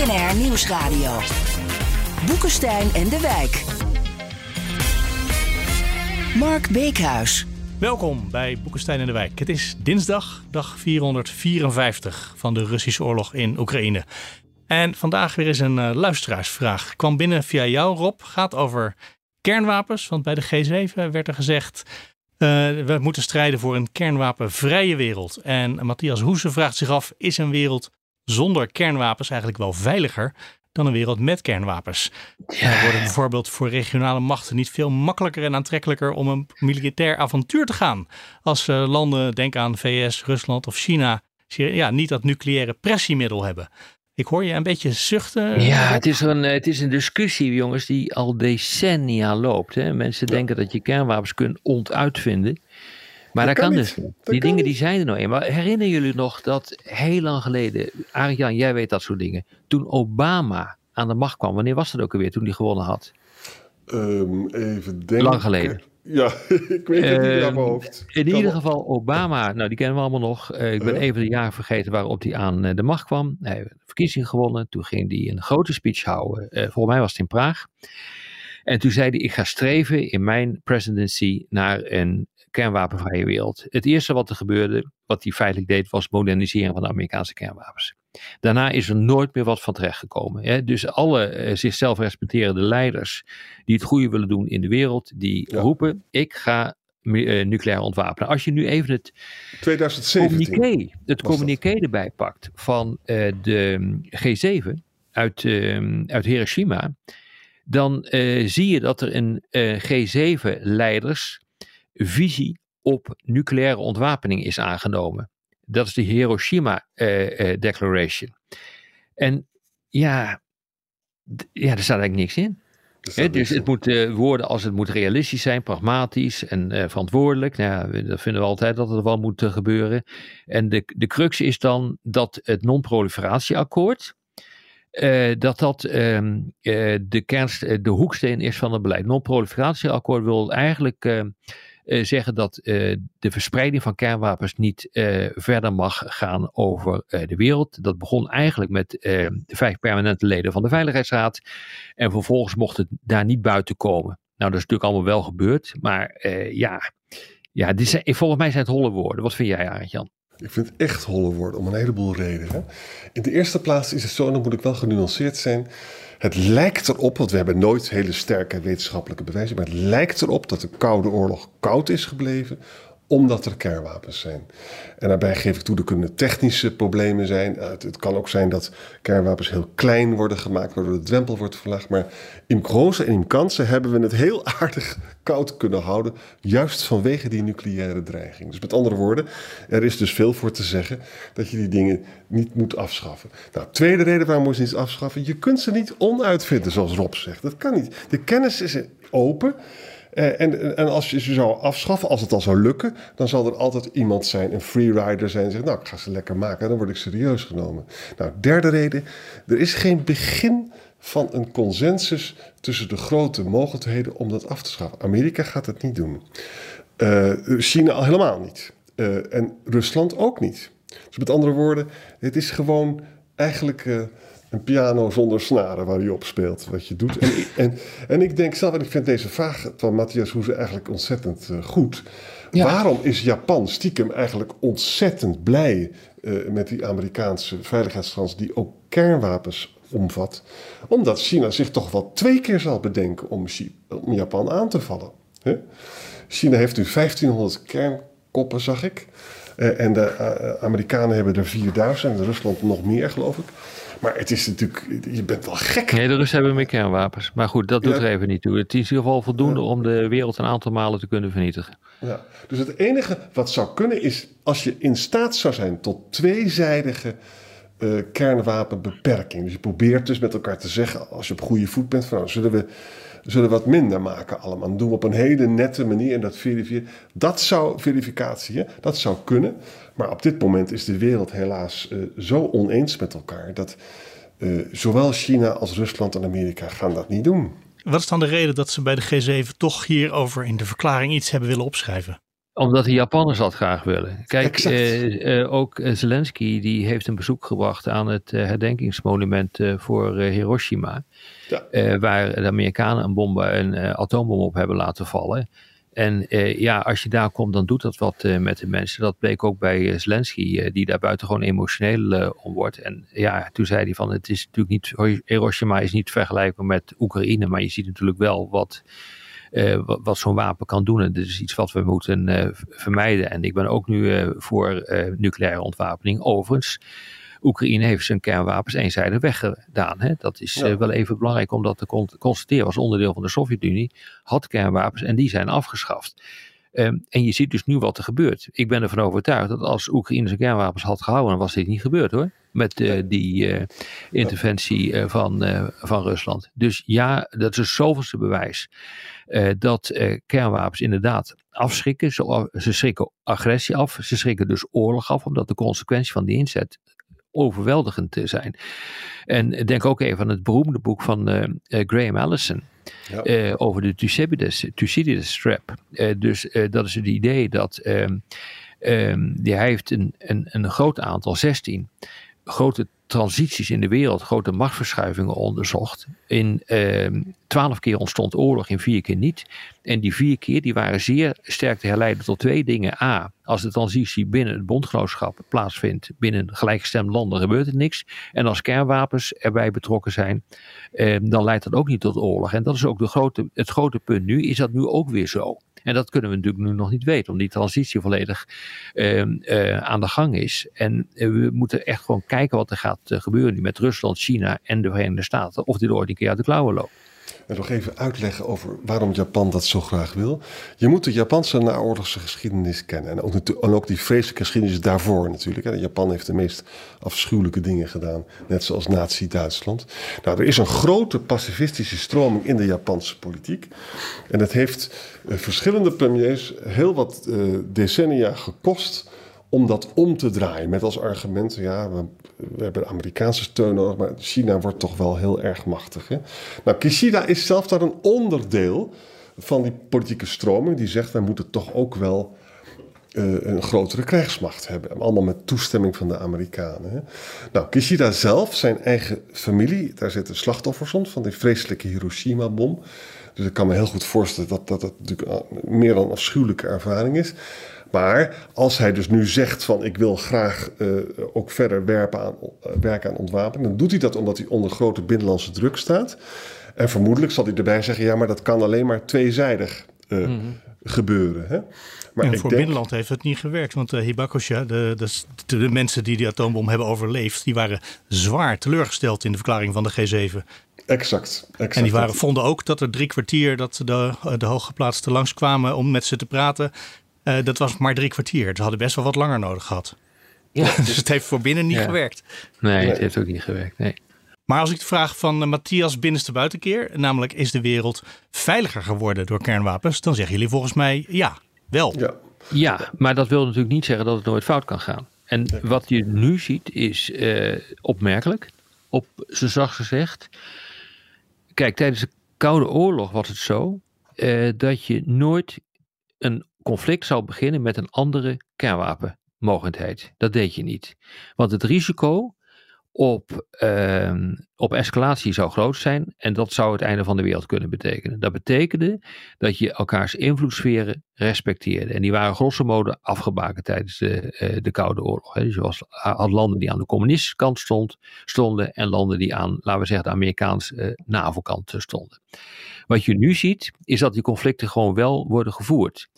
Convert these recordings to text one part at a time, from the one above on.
BNR Nieuwsradio. Boekenstein en de Wijk. Mark Beekhuis. Welkom bij Boekenstein en de Wijk. Het is dinsdag, dag 454 van de Russische oorlog in Oekraïne. En vandaag weer eens een uh, luisteraarsvraag. Kwam binnen via jou, Rob. Gaat over kernwapens. Want bij de G7 werd er gezegd. Uh, we moeten strijden voor een kernwapenvrije wereld. En Matthias Hoese vraagt zich af: is een wereld zonder kernwapens eigenlijk wel veiliger dan een wereld met kernwapens. Ja. wordt het bijvoorbeeld voor regionale machten niet veel makkelijker en aantrekkelijker om een militair avontuur te gaan. Als uh, landen, denk aan VS, Rusland of China, ja, niet dat nucleaire pressiemiddel hebben. Ik hoor je een beetje zuchten. Ja, het is een, het is een discussie, jongens, die al decennia loopt. Hè? Mensen denken dat je kernwapens kunt ontuitvinden. Maar dat, kan, dus. Die dingen die zijn er nou eenmaal. Herinneren jullie nog dat heel lang geleden, Arjan, jij weet dat soort dingen. Toen Obama aan de macht kwam, wanneer was dat ook alweer toen hij gewonnen had? Um, even denken. Lang geleden. Ja, ik weet het niet aan mijn hoofd. In ieder geval Obama, nou die kennen we allemaal nog. Uh, ik ben uh. even de jaren vergeten waarop hij aan uh, de macht kwam. Hij heeft de verkiezing gewonnen. Toen ging hij een grote speech houden. volgens mij was het in Praag. En toen zei hij, ik ga streven in mijn presidency naar een kernwapenvrije wereld. Het eerste wat er gebeurde, wat hij feitelijk deed, was moderniseren van de Amerikaanse kernwapens. Daarna is er nooit meer wat van terechtgekomen. Hè? Dus alle uh, zichzelf respecterende leiders die het goede willen doen in de wereld, die ja. roepen: ik ga uh, nucleair ontwapenen. Als je nu even het 2017 communiqué, het communiqué erbij pakt van uh, de G7 uit, uit Hiroshima, dan zie je dat er een G7-leiders visie op nucleaire ontwapening is aangenomen. Dat is de Hiroshima uh, uh, Declaration. En ja, ja, er staat eigenlijk niks in. He, dus het moet uh, worden als het moet realistisch zijn, pragmatisch en uh, verantwoordelijk. Nou, ja, dat vinden we altijd dat het wel moet uh, gebeuren. En de, de crux is dan dat het non-proliferatieakkoord, dat dat um, de, kernst, de hoeksteen is van het beleid. Non-proliferatieakkoord wil eigenlijk uh, zeggen dat uh, de verspreiding van kernwapens niet uh, verder mag gaan over de wereld. Dat begon eigenlijk met de vijf permanente leden van de Veiligheidsraad. En vervolgens mocht het daar niet buiten komen. Nou, dat is natuurlijk allemaal wel gebeurd. Maar ja, ja dit zijn, volgens mij zijn het holle woorden. Wat vind jij, Arend-Jan? Ik vind het echt holle woorden om een heleboel redenen. In de eerste plaats is het zo, en dan moet ik wel genuanceerd zijn. Het lijkt erop, want we hebben nooit hele sterke wetenschappelijke bewijzen, maar het lijkt erop dat de Koude Oorlog koud is gebleven omdat er kernwapens zijn. En daarbij geef ik toe, er kunnen technische problemen zijn. Het, het, kan ook zijn dat kernwapens heel klein worden gemaakt, waardoor de drempel wordt verlaagd. Maar in grote en in kansen hebben we het heel aardig koud kunnen houden, juist vanwege die nucleaire dreiging. Dus met andere woorden, er is dus veel voor te zeggen dat je die dingen niet moet afschaffen. Nou, tweede reden waarom moet ze niet afschaffen, je kunt ze niet onuitvinden, zoals Rob zegt. Dat kan niet. De kennis is open. Uh, en, en als je ze zou afschaffen, als het al zou lukken, dan zal er altijd iemand zijn, een freerider zijn, die zegt, nou, ik ga ze lekker maken, dan word ik serieus genomen. Nou, derde reden, er is geen begin van een consensus tussen de grote mogelijkheden om dat af te schaffen. Amerika gaat het niet doen. Uh, China al helemaal niet. Uh, en Rusland ook niet. Dus met andere woorden, het is gewoon eigenlijk een piano zonder snaren waar hij op speelt, wat je doet. En, en, en ik denk zelf, en ik vind deze vraag van Matthias Hoeze eigenlijk ontzettend uh, goed. Ja. Waarom is Japan stiekem eigenlijk ontzettend blij uh, met die Amerikaanse veiligheidsstans die ook kernwapens omvat? Omdat China zich toch wel twee keer zal bedenken om, om Japan aan te vallen. China heeft nu 1500 kernkoppen, zag ik. Uh, en de Amerikanen hebben er 4000 en Rusland nog meer, geloof ik. Maar het is natuurlijk, je bent wel gek. Nee, de Russen hebben meer kernwapens. Maar goed, dat doet ja. er even niet toe. Het is in ieder geval voldoende ja. om de wereld een aantal malen te kunnen vernietigen. Ja, dus het enige wat zou kunnen is als je in staat zou zijn tot tweezijdige uh, kernwapenbeperking. Dus je probeert dus met elkaar te zeggen, als je op goede voet bent, van, nou, zullen we zullen wat minder maken allemaal. Doen we op een hele nette manier en dat verifiëren. Dat zou verificatie, hè? dat zou kunnen. Maar op dit moment is de wereld helaas uh, zo oneens met elkaar dat uh, zowel China als Rusland en Amerika gaan dat niet doen. Wat is dan de reden dat ze bij de G7 toch hierover in de verklaring iets hebben willen opschrijven? Omdat de Japanners dat graag willen. Kijk, uh, uh, ook Zelensky die heeft een bezoek gebracht aan het herdenkingsmonument voor Hiroshima. Ja. waar de Amerikanen een, bom, een atoombom op hebben laten vallen. En ja, als je daar komt, dan doet dat wat met de mensen. Dat bleek ook bij Zelensky, die daar buitengewoon emotioneel om wordt. En ja, toen zei hij van, het is natuurlijk niet, Hiroshima is niet vergelijkbaar met Oekraïne, maar je ziet natuurlijk wel wat uh, wat, wat zo'n wapen kan doen. En dat is iets wat we moeten uh, vermijden. En ik ben ook nu uh, voor nucleaire ontwapening. Overigens, Oekraïne heeft zijn kernwapens eenzijdig weggedaan. Hè? Dat is ja. wel even belangrijk om dat te constateren. Was onderdeel van de Sovjet-Unie, had kernwapens en die zijn afgeschaft. Um, en je ziet dus nu wat er gebeurt. Ik ben ervan overtuigd dat als Oekraïne zijn kernwapens had gehouden, dan was dit niet gebeurd hoor. Met uh, die uh, interventie uh, van, van Rusland. Dus ja, dat is het zoveelste bewijs dat kernwapens inderdaad afschrikken. Ze, ze schrikken agressie af, ze schrikken dus oorlog af, omdat de consequentie van die inzet overweldigend zijn. En denk ook even aan het beroemde boek van Graham Allison. Ja. Uh, over de Thucydides, Thucydides trap. Uh, dus uh, dat is het idee dat um, um, die, hij heeft een, een, een groot aantal, 16 grote transities in de wereld, grote machtsverschuivingen onderzocht. In ehm, twaalf keer ontstond oorlog, in vier keer niet. En die vier keer die waren zeer sterk te herleiden tot twee dingen. A, als de transitie binnen het bondgenootschap plaatsvindt, binnen gelijkgestemde landen gebeurt er niks. En als kernwapens erbij betrokken zijn, eh, dan leidt dat ook niet tot oorlog. En dat is ook de grote, het grote punt nu, is dat nu ook weer zo. En dat kunnen we natuurlijk nu nog niet weten, omdat die transitie volledig uh, uh, aan de gang is. En uh, we moeten echt gewoon kijken wat er gaat gebeuren nu met Rusland, China en de Verenigde Staten. Of dit ooit een keer uit de klauwen loopt. En nog even uitleggen over waarom Japan dat zo graag wil. Je moet de Japanse naoorlogse geschiedenis kennen. En ook, ook die vreselijke geschiedenis daarvoor natuurlijk. Japan heeft de meest afschuwelijke dingen gedaan. Net zoals Nazi-Duitsland. Nou, er is een grote pacifistische stroming in de Japanse politiek. En het heeft uh, verschillende premiers heel wat uh, decennia gekost om dat om te draaien. Met als argument, ja, we, hebben Amerikaanse steun nodig, maar China wordt toch wel heel erg machtig. Hè? Nou, Kishida is zelf daar een onderdeel van die politieke stroming die zegt, wij moeten toch ook wel uh, een grotere krijgsmacht hebben. Allemaal met toestemming van de Amerikanen. Nou, Kishida zelf, zijn eigen familie, daar zitten slachtoffers onder van die vreselijke Hiroshima-bom. Dus ik kan me heel goed voorstellen dat dat, dat natuurlijk meer dan afschuwelijke ervaring is. Maar als hij dus nu zegt van ik wil graag uh, ook verder werpen aan, uh, werken aan ontwapening, dan doet hij dat omdat hij onder grote binnenlandse druk staat. En vermoedelijk zal hij erbij zeggen, ja, maar dat kan alleen maar tweezijdig uh, mm -hmm. gebeuren. Hè? Maar en voor denk... binnenland heeft het niet gewerkt, want uh, Hibakusha, de, de, de, mensen die die atoombom hebben overleefd, die waren zwaar teleurgesteld in de verklaring van de G7. Exact, exact. En die waren, vonden ook dat er drie kwartier dat de, de hooggeplaatsten langskwamen om met ze te praten. Uh, dat was maar drie kwartier. Ze hadden best wel wat langer nodig gehad. Ja. dus het heeft voor binnen niet ja. gewerkt. Nee, het heeft ook niet gewerkt. Nee. Maar als ik de vraag van uh, Matthias binnenste buitenkeer, namelijk is de wereld veiliger geworden door kernwapens, dan zeggen jullie volgens mij ja, wel. Ja, ja maar dat wil natuurlijk niet zeggen dat het nooit fout kan gaan. En wat je nu ziet is uh, opmerkelijk, op zo zacht gezegd. Kijk, tijdens de Koude Oorlog was het zo uh, dat je nooit een conflict zou beginnen met een andere kernwapenmogendheid. Dat deed je niet. Want het risico op, uh, op escalatie zou groot zijn en dat zou het einde van de wereld kunnen betekenen. Dat betekende dat je elkaars invloedssferen respecteerde. En die waren grosso modo afgebakend tijdens de, uh, de Koude Oorlog. Hè. Dus je had landen die aan de communistische kant stond, stonden en landen die aan, laten we zeggen, de Amerikaanse uh, NAVO-kant stonden. Wat je nu ziet, is dat die conflicten gewoon wel worden gevoerd.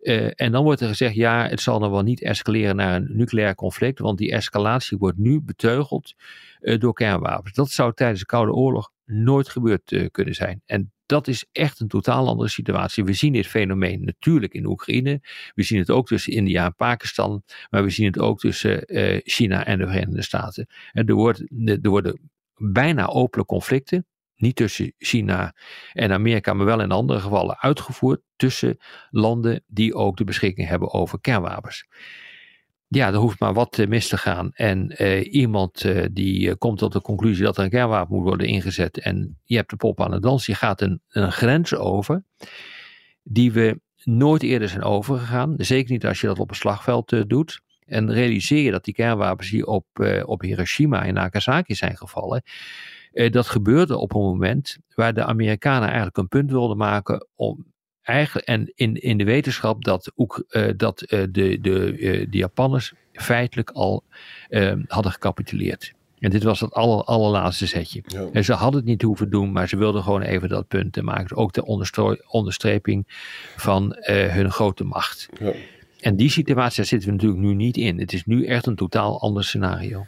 Uh, en dan wordt er gezegd, ja, het zal dan wel niet escaleren naar een nucleair conflict, want die escalatie wordt nu beteugeld uh, door kernwapens. Dat zou tijdens de Koude Oorlog nooit gebeurd uh, kunnen zijn. En dat is echt een totaal andere situatie. We zien dit fenomeen natuurlijk in Oekraïne. We zien het ook tussen India en Pakistan. Maar we zien het ook tussen China en de Verenigde Staten. En er, wordt, er worden bijna open conflicten. Niet tussen China en Amerika, maar wel in andere gevallen uitgevoerd tussen landen die ook de beschikking hebben over kernwapens ja, er hoeft maar wat mis te gaan. En uh, iemand uh, die komt tot de conclusie dat er een kernwapen moet worden ingezet. En je hebt de pop aan het dansen. Je gaat een, een grens over. Die we nooit eerder zijn overgegaan. Zeker niet als je dat op een slagveld doet. En realiseer je dat die kernwapens die op, op Hiroshima en Nagasaki zijn gevallen. Dat gebeurde op een moment waar de Amerikanen eigenlijk een punt wilden maken om eigenlijk, en in, in de wetenschap dat, ook, uh, dat uh, de, de, de Japanners feitelijk al hadden gecapituleerd. En dit was het aller, allerlaatste setje. Ja. En ze hadden het niet hoeven doen, maar ze wilden gewoon even dat punt te maken. Ook de onderstreping van hun grote macht. Ja. En die situatie daar zitten we natuurlijk nu niet in. Het is nu echt een totaal ander scenario.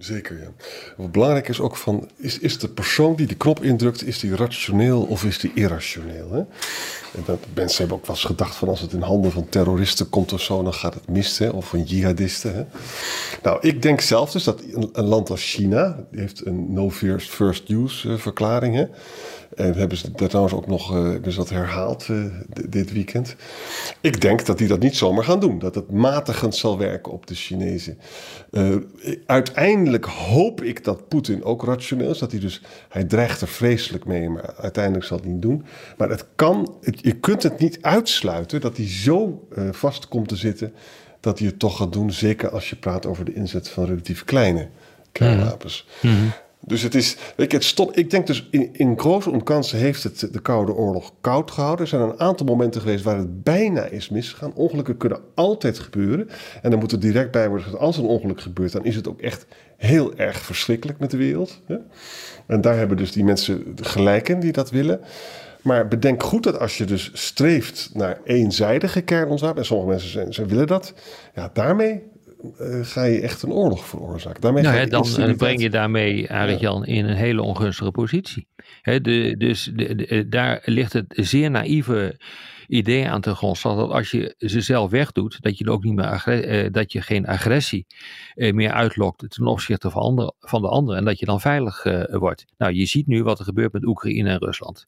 Zeker, ja. Wat belangrijk is ook van, is, is de persoon die de knop indrukt, is die rationeel of is die irrationeel? Hè? En dat, mensen hebben ook wel eens gedacht van als het in handen van terroristen komt of zo, dan gaat het mis, hè? of van jihadisten. Hè? Nou, ik denk zelf dus dat een, land als China, die heeft een no first, first use uh, verklaring, hè? En hebben ze dat trouwens ook nog ze dat herhaald uh, dit weekend. Ik denk dat die dat niet zomaar gaan doen. Dat het matigend zal werken op de Chinezen. Uiteindelijk hoop ik dat Poetin ook rationeel is. Dat hij dus, hij dreigt er vreselijk mee, maar uiteindelijk zal hij niet doen. Maar het kan, het, je kunt het niet uitsluiten dat hij zo vast komt te zitten dat hij het toch gaat doen. Zeker als je praat over de inzet van relatief kleine kernwapens. Mm -hmm. Dus het is, weet je, het stond, ik denk dus in, in grote omkansen heeft het de Koude Oorlog koud gehouden. Er zijn een aantal momenten geweest waar het bijna is misgegaan. Ongelukken kunnen altijd gebeuren. En dan moet er direct bij worden gezegd, als een ongeluk gebeurt, dan is het ook echt heel erg verschrikkelijk met de wereld. Hè? En daar hebben dus die mensen gelijk in die dat willen. Maar bedenk goed dat als je dus streeft naar eenzijdige kernontswapen, en sommige mensen zijn, ze willen dat, ja, daarmee uh, ga je echt een oorlog veroorzaken. Daarmee nou, dan instabiliteit... breng je daarmee Arend Jan in een hele ongunstige positie. He, de, dus de, de, daar ligt het zeer naïeve idee aan te grondslag dat als je ze zelf wegdoet, dat je, ook niet meer uh, dat je geen agressie uh, meer uitlokt ten opzichte van, van de anderen en dat je dan veilig wordt. Nou, je ziet nu wat er gebeurt met Oekraïne en Rusland.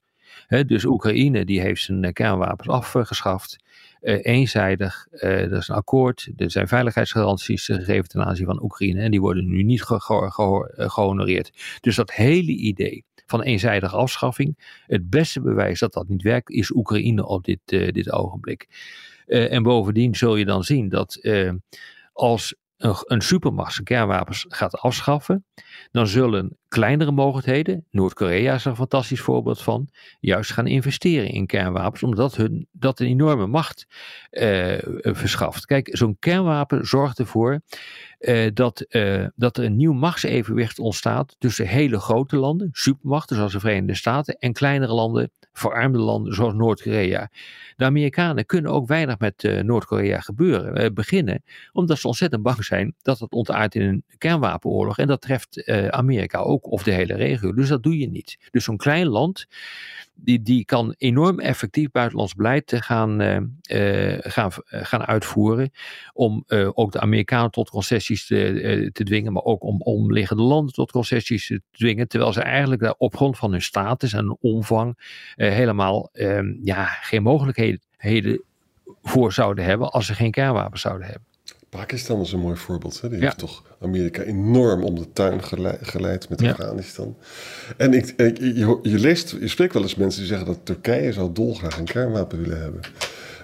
Dus Oekraïne die heeft zijn kernwapens afgeschaft. Eenzijdig. Uh, er is een akkoord. Er zijn veiligheidsgaranties gegeven ten aanzien van Oekraïne. En die worden nu niet ge ge ge eh, gehonoreerd. Dus dat hele idee van eenzijdige afschaffing. Het beste bewijs dat dat niet werkt is Oekraïne op dit, uh, dit ogenblik. en bovendien zul je dan zien dat als een, een supermacht zijn kernwapens gaat afschaffen, dan zullen kleinere mogelijkheden, Noord-Korea is er een fantastisch voorbeeld van, juist gaan investeren in kernwapens, omdat hun dat een enorme macht uh, verschaft. Kijk, zo'n kernwapen zorgt ervoor uh, dat, uh, dat er een nieuw machtsevenwicht ontstaat tussen hele grote landen, supermachten zoals de Verenigde Staten, en kleinere landen, verarmde landen zoals Noord-Korea. De Amerikanen kunnen ook weinig met Noord-Korea gebeuren, beginnen, omdat ze ontzettend bang zijn dat het ontaart in een kernwapenoorlog. En dat treft Amerika ook of de hele regio. Dus dat doe je niet. Dus zo'n klein land, die, die kan enorm effectief buitenlands beleid gaan, uh, uh, gaan, gaan uitvoeren. Om ook de Amerikanen tot concessies te, te dwingen, maar ook om omliggende landen tot concessies te dwingen. Terwijl ze eigenlijk daar op grond van hun status en omvang helemaal ehm, ja, geen mogelijkheden voor zouden hebben als ze geen kernwapens zouden hebben. Pakistan is een mooi voorbeeld. Hè? Die heeft toch Amerika enorm om de tuin geleid met Afghanistan. En ik, je, je, leest, je spreekt wel eens mensen die zeggen dat Turkije zou dolgraag een kernwapen willen hebben.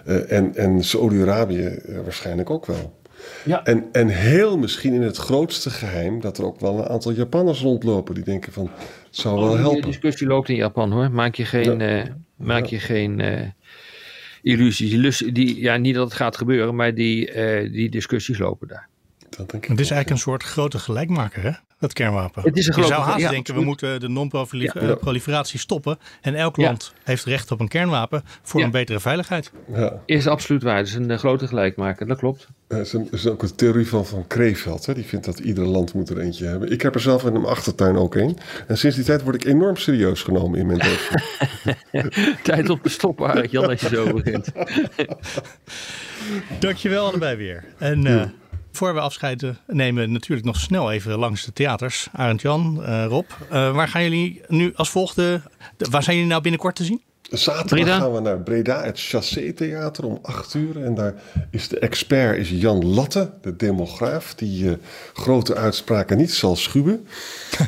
Uh, en en Saudi-Arabië uh, waarschijnlijk ook wel. Ja. En, en heel misschien in het grootste geheim dat er ook wel een aantal Japanners rondlopen die denken van het zou wel helpen. De discussie loopt in Japan hoor. Maak je geen, ja. uh, maak je geen illusies. Die, ja, niet dat het gaat gebeuren, maar die, uh, die discussies lopen daar. Dat denk ik het is eigenlijk een soort grote gelijkmaker, hè? Dat kernwapen. Het is een je zou haast ja, denken, we moeten de Ja. non-proliferatie stoppen. En elk Ja. land heeft recht op een kernwapen voor Ja. een betere veiligheid. Ja. Is absoluut waar. Het is een eh, grote gelijkmaker, dat klopt. Er is, een- is ook een theorie van Van Kreeveld. Hè? Die vindt dat ieder land moet er eentje hebben. Ik heb er zelf in mijn achtertuin ook een. En sinds die tijd word ik enorm serieus genomen in mijn leven. Tijd om te stoppen, Jan, als je zo begint. Dankjewel allebei weer. En eh, voor we afscheid eh, nemen, natuurlijk nog snel even langs de theaters. Arend Jan, eh, Rob, eh, waar gaan jullie nu als volgende? de- waar zijn jullie nou binnenkort te zien? Zaterdag Breda? gaan we naar Breda, het Chassé Theater om 8 uur. En daar is de expert is Jan Latte, de demograaf, die grote uitspraken niet zal schuwen.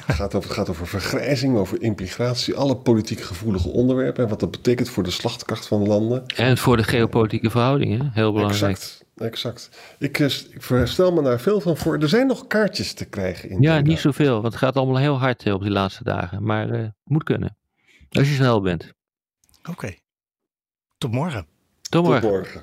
Het gaat over, het gaat over vergrijzing, over immigratie, alle politiek gevoelige onderwerpen. En wat dat betekent voor de slachtkracht van landen. En voor de geopolitieke verhoudingen, heel belangrijk. Exact, exact. Ik, eh, ik stel me daar veel van voor. Er zijn nog kaartjes te krijgen in Ja, niet zoveel, want het gaat allemaal heel hard eh, op die laatste dagen. Maar eh moet kunnen. Als je snel bent. Oké. Tot morgen. Tot morgen.